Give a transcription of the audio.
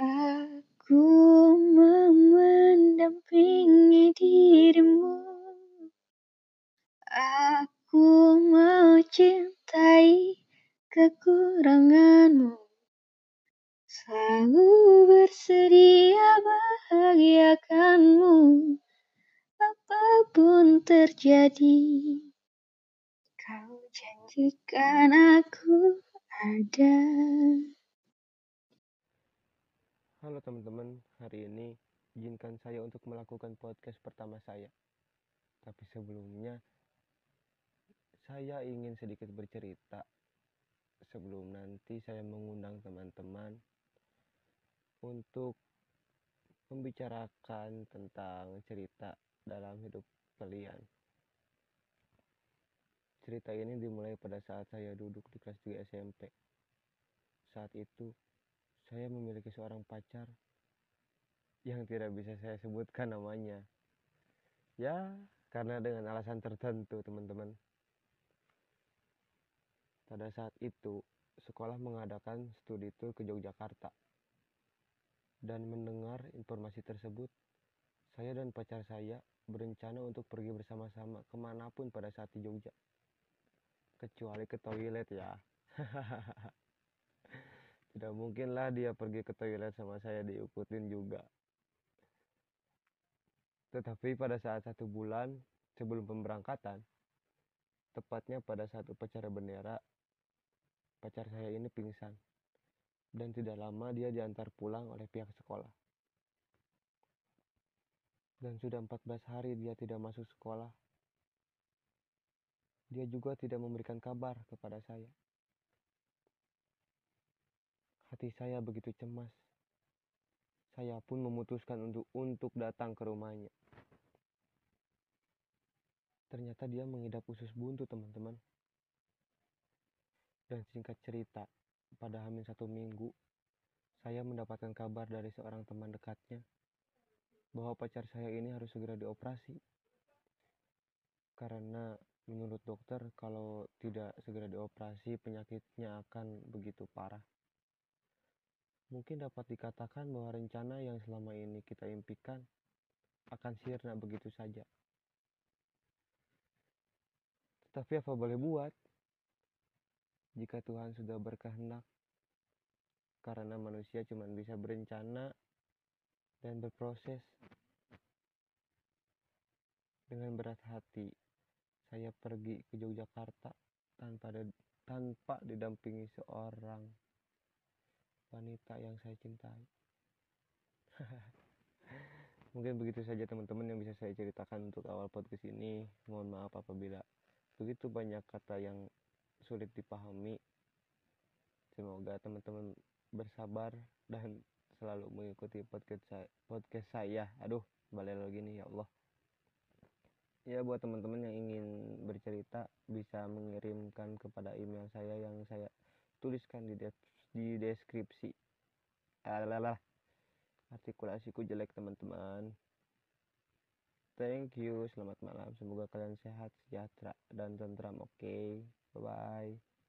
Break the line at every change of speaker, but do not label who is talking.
Aku mau mendampingi dirimu. Aku mau cintai kekuranganmu. Selalu bersedia bahagiakanmu. Apa pun terjadi Kau janjikan aku ada
Halo teman-teman, hari ini izinkan saya untuk melakukan podcast pertama saya. Tapi sebelumnya, saya ingin sedikit bercerita sebelum nanti saya mengundang teman-teman untuk membicarakan tentang cerita dalam hidup kalian. Cerita ini dimulai pada saat saya duduk di kelas 3 SMP. Saat itu, saya memiliki seorang pacar yang tidak bisa saya sebutkan namanya. Ya, karena dengan alasan tertentu, teman-teman. Pada saat itu, sekolah mengadakan studi tour ke Yogyakarta. Dan mendengar informasi tersebut, saya dan pacar saya berencana untuk pergi bersama-sama ke mana pun pada saat di Jogja. Kecuali ke toilet ya. Tidak mungkinlah dia pergi ke toilet sama saya diikutin juga. Tetapi pada saat satu bulan sebelum pemberangkatan, tepatnya pada saat upacara bendera, pacar saya ini pingsan. Dan tidak lama dia diantar pulang oleh pihak sekolah. Dan sudah 14 hari dia tidak masuk sekolah. Dia juga tidak memberikan kabar kepada saya. Hati saya begitu cemas. Saya pun memutuskan untuk untuk datang ke rumahnya. Ternyata dia mengidap usus buntu, teman-teman. Dan singkat cerita, pada hamil satu minggu, saya mendapatkan kabar dari seorang teman dekatnya bahwa pacar saya ini harus segera dioperasi. Karena menurut dokter kalau tidak segera dioperasi penyakitnya akan begitu parah. Mungkin dapat dikatakan bahwa rencana yang selama ini kita impikan akan sirna begitu saja. Tetapi apa boleh buat? Jika Tuhan sudah berkehendak, karena manusia cuma bisa berencana dan berproses. Dengan berat hati, saya pergi ke Yogyakarta tanpa tanpa didampingi seorang wanita yang saya cintai. Mungkin begitu saja teman-teman yang bisa saya ceritakan untuk awal podcast ini. Mohon maaf apabila begitu banyak kata yang sulit dipahami. Semoga teman-teman bersabar dan selalu mengikuti podcast saya. Podcast saya. Aduh, balik lagi nih ya Allah. Ya buat teman-teman yang ingin bercerita bisa mengirimkan kepada email saya yang saya tuliskan di di deskripsi alalah artikulasiku jelek teman-teman. Thank you. Selamat malam. Semoga kalian sehat sejahtera dan tentram. Oke. Okay? bye bye